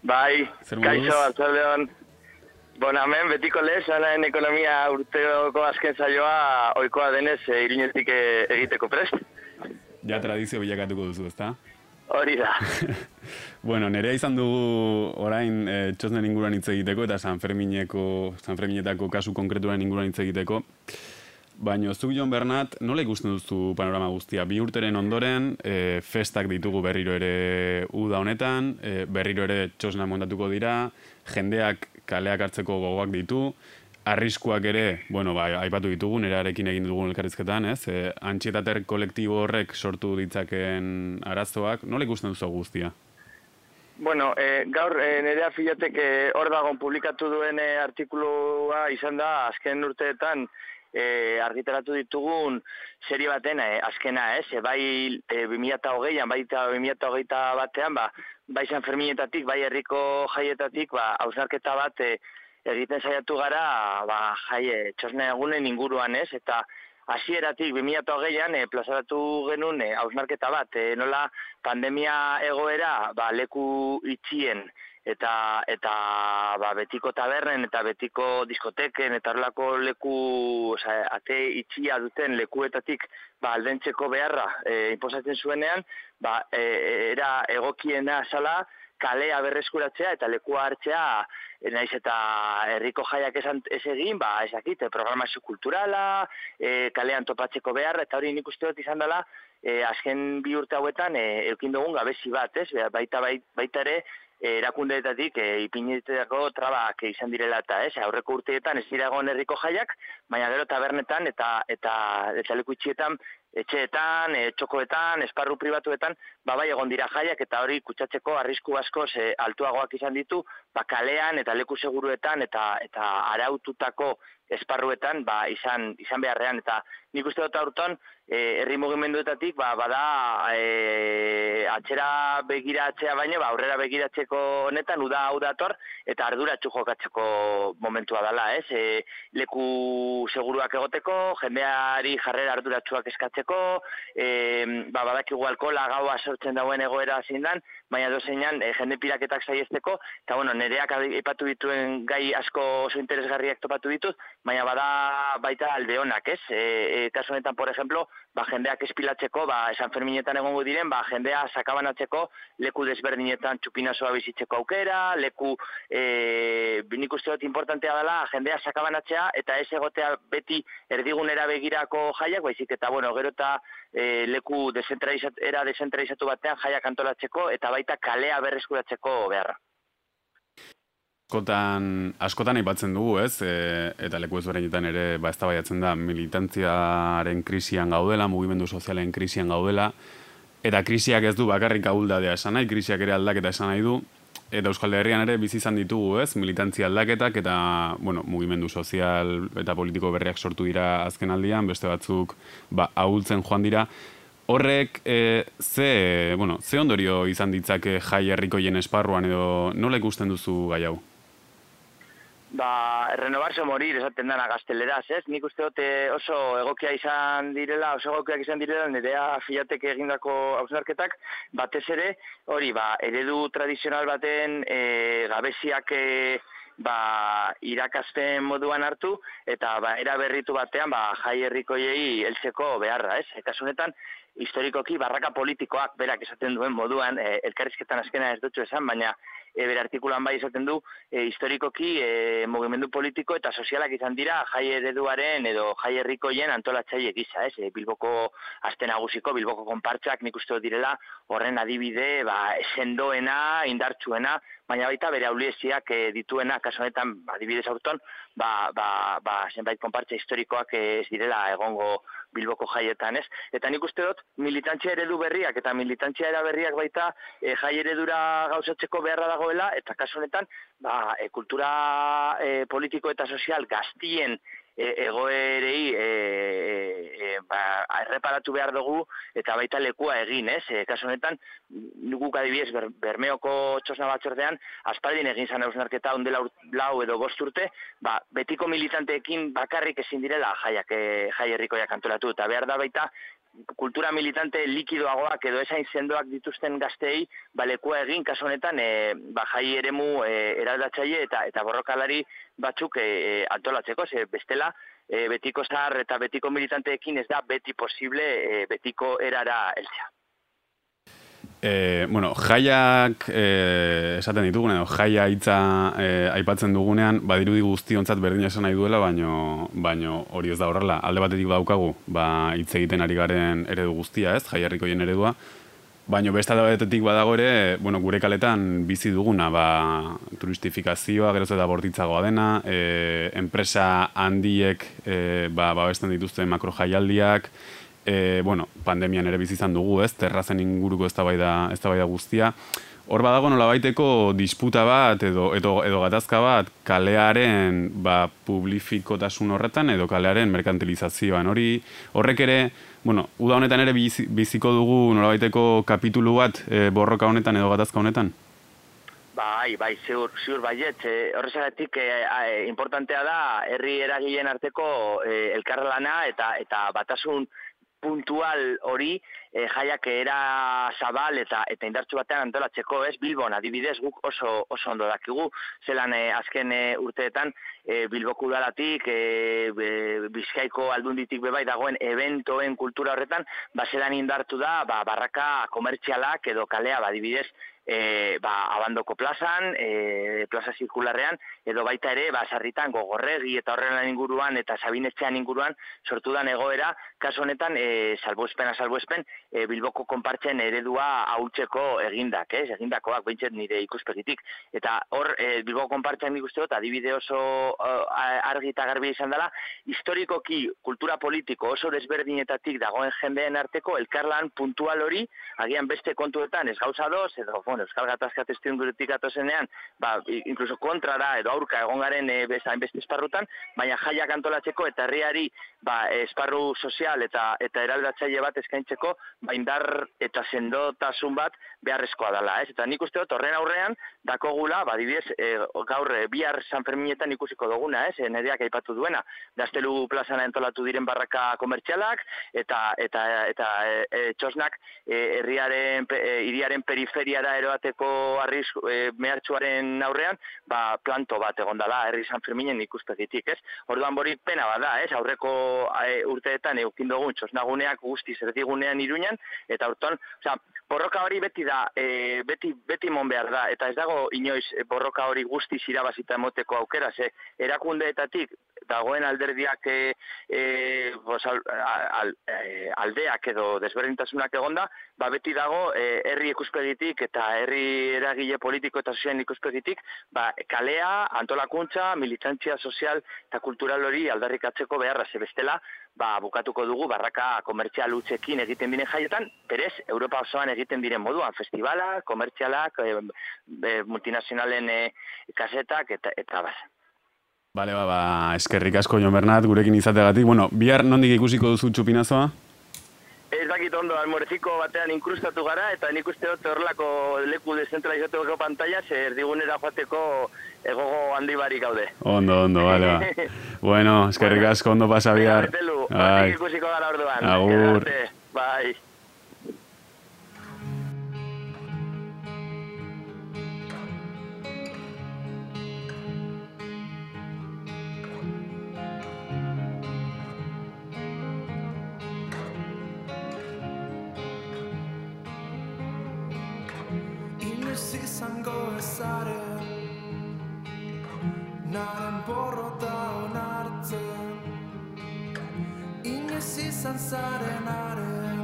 K: Bai,
G: Zer
K: kaixo, atzaldeon. Bon, hemen, betiko lez, anaen ekonomia urteoko azken zaioa oikoa denez e, iruñetik e, egiteko prest.
G: Ja tradizio bilakatuko duzu, ezta?
K: Hori da.
G: Bueno, nerea izan dugu orain e, txosnen inguruan hitz egiteko eta San Fermineko, San Ferminetako kasu konkretuaren inguruan hitz egiteko. Baina zuk Jon Bernat, nola ikusten duzu panorama guztia? Bi urteren ondoren, e, festak ditugu berriro ere uda honetan, e, berriro ere txosna montatuko dira, jendeak kaleak hartzeko gogoak ditu, arriskuak ere, bueno, ba, aipatu ditugu, nerarekin egin dugun elkarrizketan, ez? E, antxietater kolektibo horrek sortu ditzaken arazoak, nola ikusten duzu guztia?
K: Bueno, e, gaur e, nerea filatek e, hor dagon publikatu duen e, artikulua izan da azken urteetan e, argitaratu ditugun serie baten e, azkena, ez? E, bai e, 2008an, bai 2008 batean, ba, bai San Ferminetatik, bai herriko jaietatik, ba, hausnarketa bat e, egiten saiatu gara, ba, jaie, txosne egunen inguruan, ez? Eta hasieratik 2008an e, plazaratu genuen e, hausnarketa bat, e, nola pandemia egoera ba, leku itxien eta eta ba, betiko tabernen eta betiko diskoteken eta horrelako leku oza, ate itxia duten lekuetatik ba, aldentzeko beharra e, inposatzen zuenean, ba, e, era egokiena sala kalea berreskuratzea eta lekua hartzea e, naiz eta herriko jaiak esan ez egin, ba, ezakit, programazio kulturala, e, kalean topatzeko beharra, eta hori nik uste dut izan dela, e, azken bi urte hauetan, e, eukin dugun gabezi bat, ez? Baita, baita, baita ere, erakundeetatik e, ipinetako trabak izan direla eta ez, aurreko urteetan ez dira egon herriko jaiak, baina gero tabernetan eta eta eta leku itxietan, etxeetan, e, txokoetan, esparru pribatuetan, ba bai egon dira jaiak eta hori kutsatzeko arrisku asko ze altuagoak izan ditu, ba kalean eta leku seguruetan eta eta araututako esparruetan ba, izan, izan beharrean. Eta nik uste dut aurton e, herri mugimenduetatik ba, bada e, atxera begiratzea baino ba, aurrera begiratzeko honetan uda hau dator eta arduratxu jokatzeko momentua dela ez? E, leku seguruak egoteko jendeari jarrera arduratsuak eskatzeko e, ba, badakigu alkola gaua sortzen dauen egoera zindan baina dozeinan e, jende piraketak saiesteko eta bueno, nereak aipatu dituen gai asko oso interesgarriak topatu ditut baina bada baita alde honak, ez? E, e, kasu honetan, por ejemplo, ba, jendeak espilatzeko, ba, San Ferminetan egongo diren, ba, jendea sakabanatzeko leku desberdinetan txupinazoa bizitzeko aukera, leku, e, nik uste dut importantea dela, jendea sakabanatzea, eta ez egotea beti erdigunera begirako jaiak, baizik, eta, bueno, gero eta e, leku desentralizat, era desentralizatu batean jaiak antolatzeko, eta baita kalea berreskuratzeko beharra.
G: Askotan, askotan aipatzen dugu, ez? E, eta leku ezberdinetan ere ba eztabaidatzen da militantziaren krisian gaudela, mugimendu sozialen krisian gaudela eta krisiak ez du bakarrik ahuldadea esan nahi, krisiak ere aldaketa esan nahi du eta Euskal Herrian ere bizi izan ditugu, ez? Militantzia aldaketak eta, bueno, mugimendu sozial eta politiko berriak sortu dira azken aldian, beste batzuk ba ahultzen joan dira. Horrek, e, ze, bueno, ze ondorio izan ditzake jai herrikoien esparruan edo nola ikusten duzu gai hau?
K: Ba, renovarse morir esaten dana gazteleraz, ez? Nik uste dute oso egokia izan direla, oso egokiak izan direla, nirea filatek egindako hausnarketak, batez ere, hori, ba, eredu tradizional baten e, gabeziak e, ba, irakazpen moduan hartu, eta ba, era berritu batean, ba, jai herrikoiei heltzeko beharra, ez? Eta honetan historikoki barraka politikoak berak esaten duen moduan, e, elkarrizketan azkena ez dutxu esan, baina e, bere artikulan bai esaten du e, historikoki e, mugimendu politiko eta sozialak izan dira jai ereduaren edo jai herrikoien antolatzaile gisa, ez? E, Bilboko aste nagusiko Bilboko konpartzak nik uste direla horren adibide ba sendoena, indartsuena, baina baita bere aulieziak e, dituena kasu honetan adibidez aurton, ba, ba, ba zenbait konpartza historikoak ez direla egongo Bilboko jaietan, ez? Eta nik uste dut, militantzia eredu berriak eta militantzia era berriak baita e, jai eredura gauzatzeko beharra dagoela, eta kasu honetan, ba, e, kultura e, politiko eta sozial gaztien e, egoerei e, e, ba, erreparatu behar dugu eta baita lekua egin, ez? E, kasu honetan, guk adibidez ber, Bermeoko txosna batzordean, aspaldin egin zan eusnarketa ondela lau edo bost urte, ba, betiko militanteekin bakarrik ezin direla jaiak, e, jai herrikoiak antolatu, eta behar da baita kultura militante likidoagoak edo esain sendoak dituzten gazteei balekua egin kasu honetan e, ba, jai eremu e, eraldatzaile eta eta borrokalari batzuk e, e, antolatzeko ze bestela e, betiko zahar eta betiko militanteekin ez da beti posible e, betiko erara elzea.
G: E, bueno, jaiak e, esaten ditugun, edo jaia hitza e, aipatzen dugunean, badirudi guztiontzat berdin esan nahi duela, baino, baino hori ez da horrela. Alde batetik daukagu, ba, hitz egiten ari garen eredu guztia, ez, jaia herrikoien eredua, Baina beste batetik badago ere, bueno, gure kaletan bizi duguna, ba, turistifikazioa, geroz eta bortitzagoa dena, e, enpresa handiek e, ba, babesten dituzten makro jaialdiak, e, bueno, pandemian ere bizizan dugu, ez, terrazen inguruko eztabaida eztabaida guztia. Hor badago nola baiteko disputa bat edo, edo, edo gatazka bat kalearen ba, publifikotasun horretan edo kalearen merkantilizazioan. Hori horrek ere, bueno, uda honetan ere biziko dugu nola baiteko kapitulu bat e, borroka honetan edo gatazka honetan?
K: Bai, bai, ziur, ziur baiet. E, horrezagatik e, importantea da herri eragileen arteko e, elkarlana eta eta batasun puntual hori e, jaiak era zabal eta eta indartsu batean antolatzeko, ez? Bilbon adibidez guk oso oso ondo dakigu. Zelan e, azken e, urteetan e, Bilboko udalatik e, Bizkaiko aldunditik bebai dagoen eventoen kultura horretan ba zelan indartu da ba, barraka komertzialak edo kalea ba adibidez e, ba, abandoko plazan, e, plaza zirkularrean, edo baita ere, ba, sarritan gogorregi eta horren inguruan eta sabinetzean inguruan sortu da egoera, kasu honetan, e, salbuespen, salbuespen, e, bilboko konpartzen eredua hautzeko egindak, ez? egindakoak, behintzet nire ikuspegitik. Eta hor, e, bilboko konpartzen nik uste dut, adibide oso argi eta garbi izan dela, historikoki kultura politiko oso desberdinetatik dagoen jendeen arteko elkarlan puntual hori, agian beste kontuetan ez gauza doz, edo bueno, Euskal Gatazka testu ingurutik atozenean, ba, incluso kontrara edo aurka egon garen e, bezain beste esparrutan, baina jaiak antolatzeko eta herriari ba, esparru sozial eta eta eraldatzaile bat eskaintzeko, ba, indar eta sendotasun bat beharrezkoa dela, ez? Eta nik uste dut horren aurrean, dako gula, ba, dibidez, e, gaur e, bihar San Ferminetan ikusiko duguna, ez? E, Nereak aipatu duena, gaztelu plazana entolatu diren barraka komertzialak, eta eta eta e, e, txosnak e, herriaren, e, iriaren periferiara eroateko arriz e, mehartxuaren aurrean, ba, planto bat egon dela, herri San Ferminen ikuspegitik, ez? Orduan bori pena bada, ez? Aurreko e, urteetan eukin dugun txosnaguneak guzti zerdigunean iruñan, eta urton, oza, borroka hori beti da, e, beti, beti mon behar da, eta ez dago inoiz borroka hori guzti zirabazita emoteko aukera, ze erakundeetatik dagoen alderdiak e, e, bos, al, al, e, aldeak edo desberdintasunak egonda, ba beti dago e, herri ikuspegitik eta herri eragile politiko eta sozialen ikuspegitik, ba kalea, antolakuntza, militantzia sozial eta kultural hori aldarrikatzeko beharra ze bestela, ba bukatuko dugu barraka komertzial utzekin egiten diren jaietan, berez Europa osoan egiten diren moduan, festivala, komertzialak, e, e, multinazionalen e, kasetak eta eta bas.
G: Bale, ba, ba, eskerrik asko Jon Bernat, gurekin izateagatik. Bueno, bihar nondik ikusiko duzu txupinazoa?
K: Ez dakit ondo, almoreziko batean inkrustatu gara, eta nik uste dut horrelako leku dezentralizatuko pantalla, zer digunera joateko egogo handi barik gaude.
G: Ondo, ondo, bale, ba. bueno, eskerrik asko ondo pasa bihar.
K: Bai, ikusiko gara orduan.
G: Agur.
K: Bai.
I: Izango ezaren Naren borrota onartzen. Inoiz izan zaren aren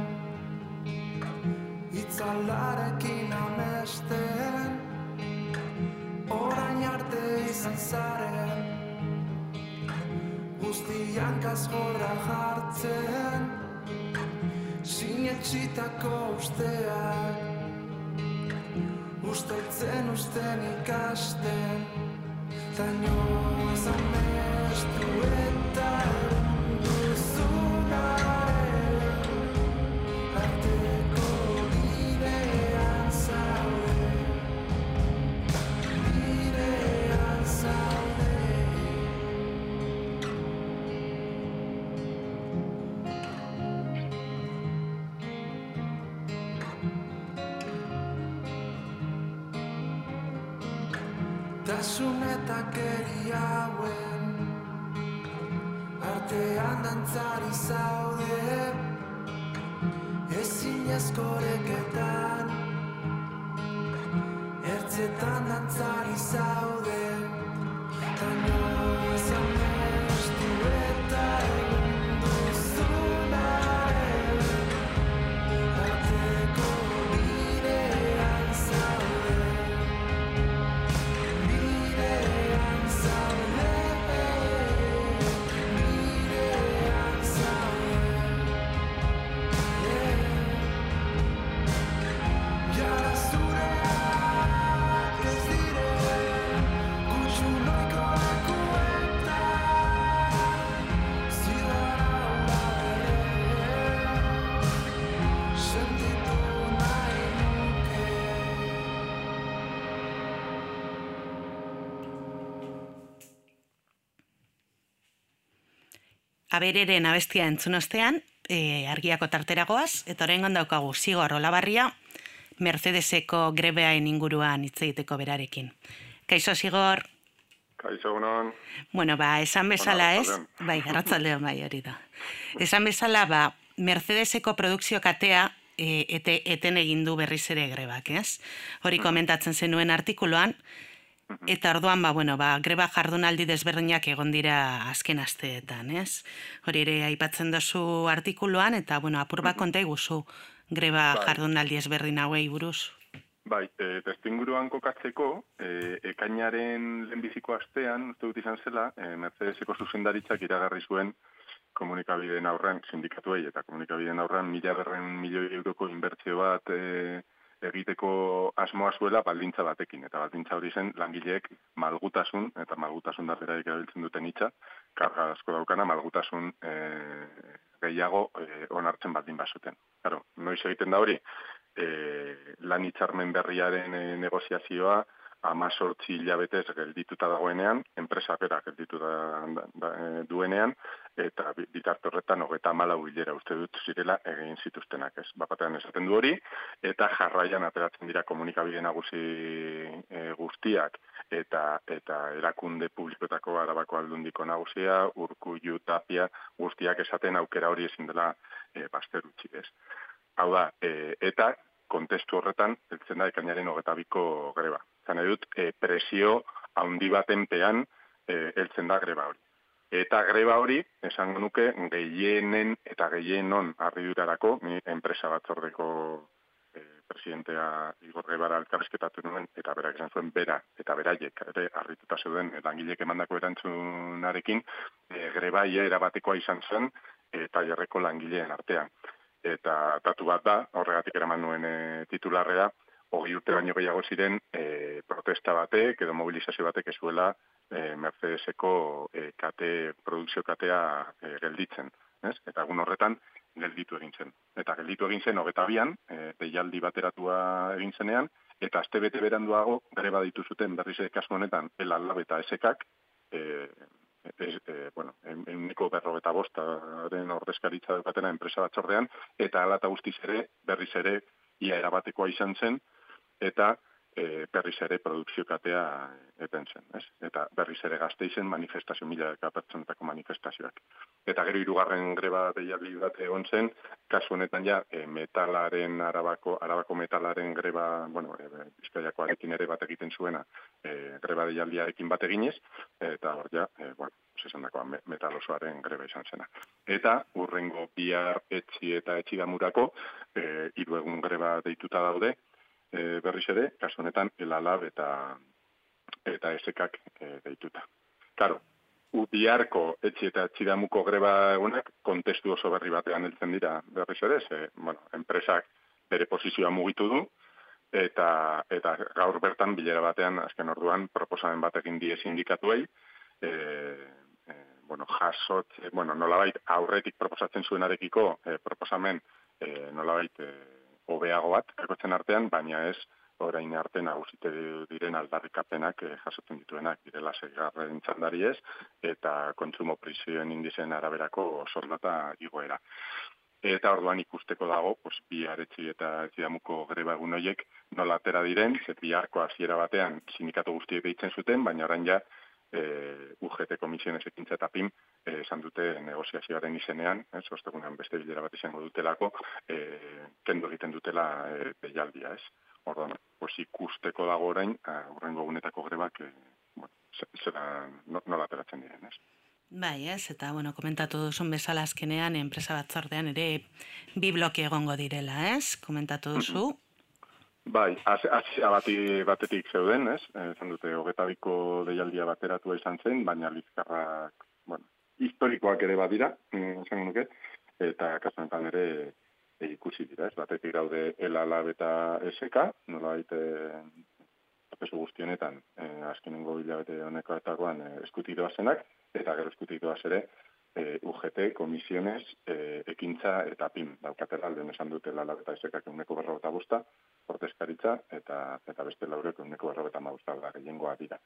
I: Itzalarekin amesten. Orain arte izan zaren Guztian kasgorra jartzen. Sinetxitako usteak Usteltzen usten ikasten Zaino esan mestu eta
E: Abereren abestia entzun ostean, e, argiako tarteragoaz, eta orain daukagu zigor olabarria, Mercedeseko grebeaen inguruan hitz egiteko berarekin. Kaixo zigor,
L: Kaixo egunon.
E: bueno, ba, esan bezala ez, bai, arratzaldeon bai hori da. Esan bezala, ba, Mercedeseko produkzio katea e, ete, eten egin du berriz ere grebak, ez? Hori komentatzen zenuen artikuluan, Eta orduan, ba, bueno, ba, greba jardunaldi desberdinak egon dira azken asteetan, ez? Hori ere aipatzen dozu artikuluan, eta, bueno, apur bat konta iguzu greba
L: Bai.
E: jardunaldi ezberdin hauei buruz.
L: Bai, e, testuinguruan kokatzeko, e, ekainaren lehenbiziko astean, uste dut izan zela, e, Mercedeseko zuzendaritzak iragarri zuen komunikabideen aurrean, sindikatuei eta komunikabideen aurrean, mila berren milioi euroko inbertzio bat e, egiteko asmoa zuela baldintza batekin. Eta baldintza hori zen langileek malgutasun, eta malgutasun da beraik erabiltzen duten hitza, karga asko daukana, malgutasun e, gehiago e, onartzen baldin bazuten. Claro, noiz egiten da hori, e, lan hitzarmen berriaren e, negoziazioa amazortzi hilabetez geldituta dagoenean, enpresa bera geldituta da, da, e, duenean, eta bi- bitarte horretan hogeta malau hilera uste dut zirela egin zituztenak, ez? Bapatean esaten du hori, eta jarraian ateratzen dira komunikabide nagusi e, guztiak, eta eta erakunde publikoetako arabako aldundiko nagusia, urkullu, tapia, guztiak esaten aukera hori ezin dela e, baster utzi, ez? Hau da, e, eta kontestu horretan, heltzen da ekainaren hogeta biko greba. Zan dut, e, presio handi baten pean e, heltzen da greba hori. Eta greba hori, esango nuke, gehienen eta gehienon harridurarako, ni enpresa batzordeko e, presidentea Igor Gebara elkarrizketatu nuen, eta berak esan zuen bera, eta beraiek, ere, harrituta zeuden, e, langilek emandako erantzunarekin, e, greba ia erabatekoa izan zen, eta jarreko langileen artean. Eta datu bat da, horregatik eraman nuen e, titularrea, hogei urte baino gehiago ziren e, protesta batek edo mobilizazio batek ezuela e, Mercedeseko e, kate, produkzio katea e, gelditzen. Ez? Eta egun horretan gelditu egin zen. Eta gelditu egin zen hogeta bian, e, deialdi bateratua egin zenean, eta aste bete beranduago greba ditu zuten berriz ere kasu honetan el alab eta esekak, e, ez, e, bueno, euneko berrogeta bostaren ordezkaritza dukatena enpresa batzordean, eta ala eta guztiz ere berriz ere ia erabatekoa izan zen, eta e, berriz ere produkzio katea eten zen, ez? Eta berriz ere gazteizen manifestazio, mila pertsonetako manifestazioak. Eta gero hirugarren greba deialdi bat egon zen, kasu honetan ja, e, metalaren, arabako, arabako metalaren greba, bueno, e, bizkaiakoarekin ere bat egiten zuena, e, greba deialdiarekin bat eginez, eta hor ja, e, bueno, esan dakoa, me- metal osoaren greba izan zena. Eta, urrengo bihar etxi eta etxigamurako, e, hiru greba deituta daude, e, berriz ere, kasu honetan, elalab eta eta esekak e, deituta. Karo, biharko etxi eta etxidamuko greba egunak kontestu oso berri batean heltzen dira berriz ere, ze, bueno, enpresak bere posizioa mugitu du, eta, eta gaur bertan bilera batean, azken orduan, proposamen bat egin die sindikatuei, e, e, bueno, jasot, e, bueno, nolabait aurretik proposatzen zuenarekiko e, proposamen e, nolabait e, hobeago bat kakotzen artean, baina ez orain arte nagusite diren aldarrikapenak e, jasotzen dituenak, direla segarren txandari ez, eta kontsumo prezioen indizen araberako soldata igoera. eta orduan ikusteko dago, pues, bi aretsi eta zidamuko greba egun horiek nola atera diren, ze biharko hasiera batean sindikatu guztiek deitzen zuten, baina orain ja e, UGT komisiones ekintza eta PIM eh, esan dute negoziazioaren izenean, ez, ostegunean beste bilera bat izango dutelako, e, kendu egiten dutela e, deialdia, ez. Orduan, pues, ikusteko dago orain, horrengo gunetako grebak, e, bueno, ze- zera no- nola ateratzen diren, ez.
E: Bai, ez, eta, bueno, komentatu duzun bezala azkenean, enpresa batzordean ere bi bloke egongo direla, ez? Komentatu duzu.
L: Bai, hasiera bati batetik zeuden, ez? Eh, Esan dute hogeta biko deialdia bateratua izan zen, baina lizkarrak, bueno, historikoak ere badira, mm, esango nuke, eta kasu honetan ere e, ikusi dira, ez? Batetik daude ELA Lab eta SK, nola baite prozesu guzti honetan, eh, azkenengo hilabete honekoetakoan eh, eskutik doazenak, eta gero eskutik doaz ere, eh, UGT, komisiones, eh, ekintza eta PIM, daukatela, lehen esan dute lala eta esekak euneko berro eta bosta, ordezkaritza, eta, eta beste laurek euneko berro eta mausta da, gehiengoa dira.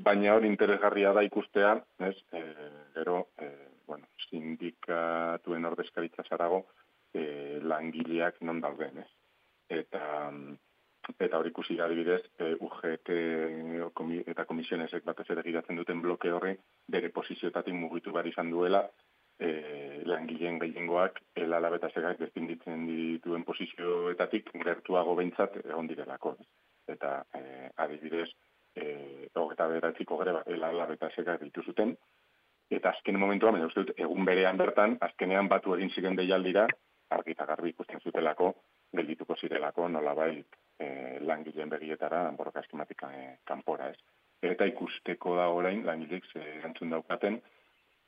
L: Baina hori interesgarria da ikustea, ez, eh, gero, eh, bueno, sindikatuen ordezkaritza zarago, eh, langileak non dauden, ez? Eta, mm, eta hori ikusi adibidez, e, UGT komi, eta komisionesek batez ere giratzen duten bloke horri bere posizioetatik mugitu behar izan duela e, langileen gehiengoak elalab eta segak defenditzen dituen posizioetatik gertuago behintzat egon direlako. Eta e, adibidez, e, hogeta beratziko greba elalab eta segak ditu zuten, eta azken momentuan, baina uste dut, egun berean bertan, azkenean batu egin ziren deialdira, argi eta garbi ikusten zutelako, geldituko zirelako, nolabait e, langileen begietara, borroka eskematika e, kanpora ez. Eta ikusteko da orain, langilek ze erantzun daukaten,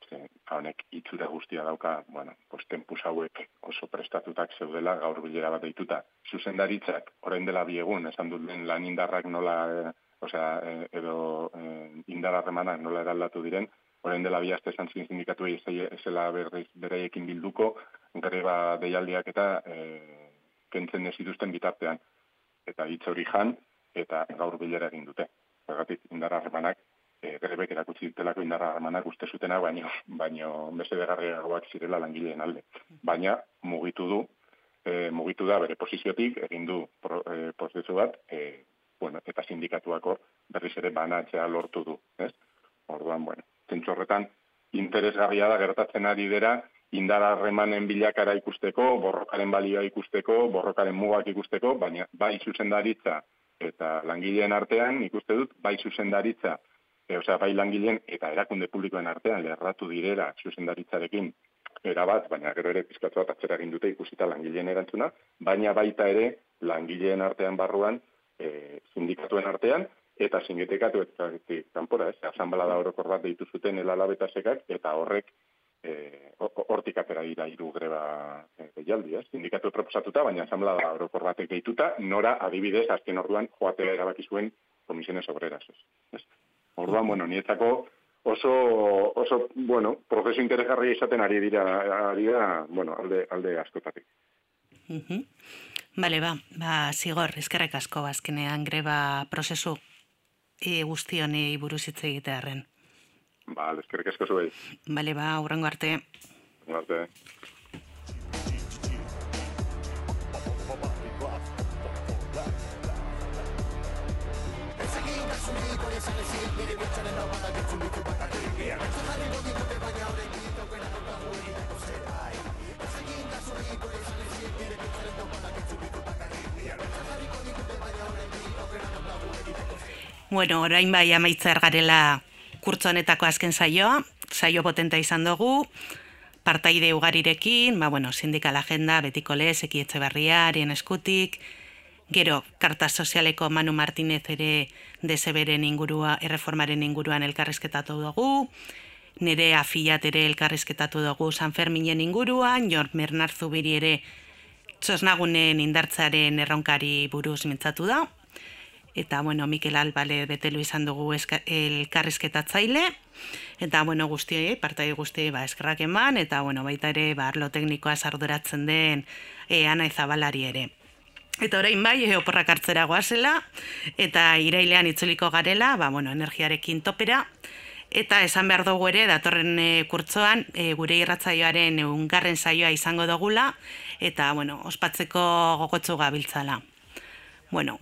L: ze, honek itxura guztia dauka, bueno, pues tempus hauek oso prestatutak zeudela, gaur bilera bat deituta. Zuzendaritzak, orain dela biegun, esan dut lehen lan indarrak nola, e, osea, e, edo e, indar harremanak nola eraldatu diren, orain dela bi aste esan zin sindikatu ezela berriz beraiekin bilduko, greba deialdiak eta e, kentzen ez dituzten bitartean. Eta hitz hori jan, eta gaur bilera egin dute. Zergatik indar harremanak, e, grebek erakutsi dutelako indar harremanak uste zutena, baino, baino beste begarriagoak zirela langileen alde. Baina mugitu du, e, mugitu da bere posiziotik, egin du pro, e, prozesu bat, e, bueno, eta sindikatuako berriz ere banatzea lortu du, ez? Orduan, bueno, zentzu horretan, interesgarria da gertatzen ari dira, indar harremanen bilakara ikusteko, borrokaren balioa ikusteko, borrokaren mugak ikusteko, baina bai zuzendaritza eta langileen artean ikuste dut, bai zuzendaritza, e, osea, bai langileen eta erakunde publikoen artean lerratu direra zuzendaritzarekin erabat, baina gero ere pizkatu bat atzera egin dute ikusita langileen erantzuna, baina baita ere langileen artean barruan, e, sindikatuen artean, eta sindikatu eta kanpora, ez, asamblada orokor bat deitu zuten elalabetasek eta horrek eh, hortik atera dira hiru greba e, deialdi, ez? Sindikatu proposatuta, baina asamblada orokor batek deituta, nora adibidez azken orduan joatela erabaki zuen komisiones obreras, ez? Orduan, bueno, nietzako oso, oso, bueno, prozesu interesgarria izaten ari dira, ari dira, bueno, alde, alde askotatik.
E: Mhm. Bale, ba, ba, zigor, ezkerrek asko, azkenean greba prozesu e, guztionei buruz hitz egitearen.
L: Ba, eskerrik asko zuei.
E: Bale, ba, urrengo arte.
L: Arte.
E: Bueno, orain bai amaitzer garela kurtzo honetako azken saioa, saio potenta izan dugu, partaide ugarirekin, ba, bueno, sindikal agenda, betiko lez, eki etxebarriaren eskutik, gero, karta sozialeko Manu Martinez ere deseberen ingurua, erreformaren inguruan elkarrizketatu dugu, nire afiat ere elkarrizketatu dugu San Ferminen inguruan, Jor Mernar Zubiri ere txosnagunen indartzaren erronkari buruz mintzatu da, eta bueno, Mikel Albale betelu izan dugu elkarrizketatzaile, eta bueno, guztiei, partai guztiei ba, eskerrak eman, eta bueno, baita ere, ba, arlo teknikoa sarduratzen den e, Ana Izabalari ere. Eta orain bai, e, oporrak hartzera goazela, eta irailean itzuliko garela, ba, bueno, energiarekin topera, Eta esan behar dugu ere, datorren e, kurtzoan, e, gure irratzaioaren ungarren saioa izango dugula, eta, bueno, ospatzeko gogotzu gabiltzala. Bueno,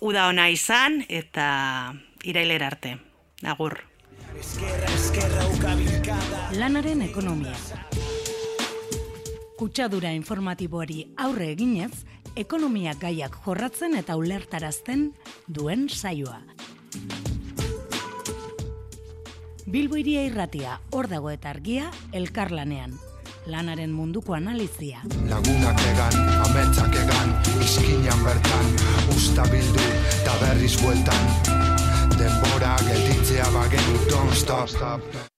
E: uda ona izan, eta irailera arte. Agur.
C: Lanaren ekonomia. Kutsadura informatiboari aurre eginez, ekonomia gaiak jorratzen eta ulertarazten duen saioa. Bilbo iria irratia, hor dago eta argia, elkarlanean. Lanaren munduko analizia.
D: Lagunak egan, ametsak egan, izkinan bertan, usta bildu, eta berriz bueltan. Denbora gelditzea bagenu, don't stop.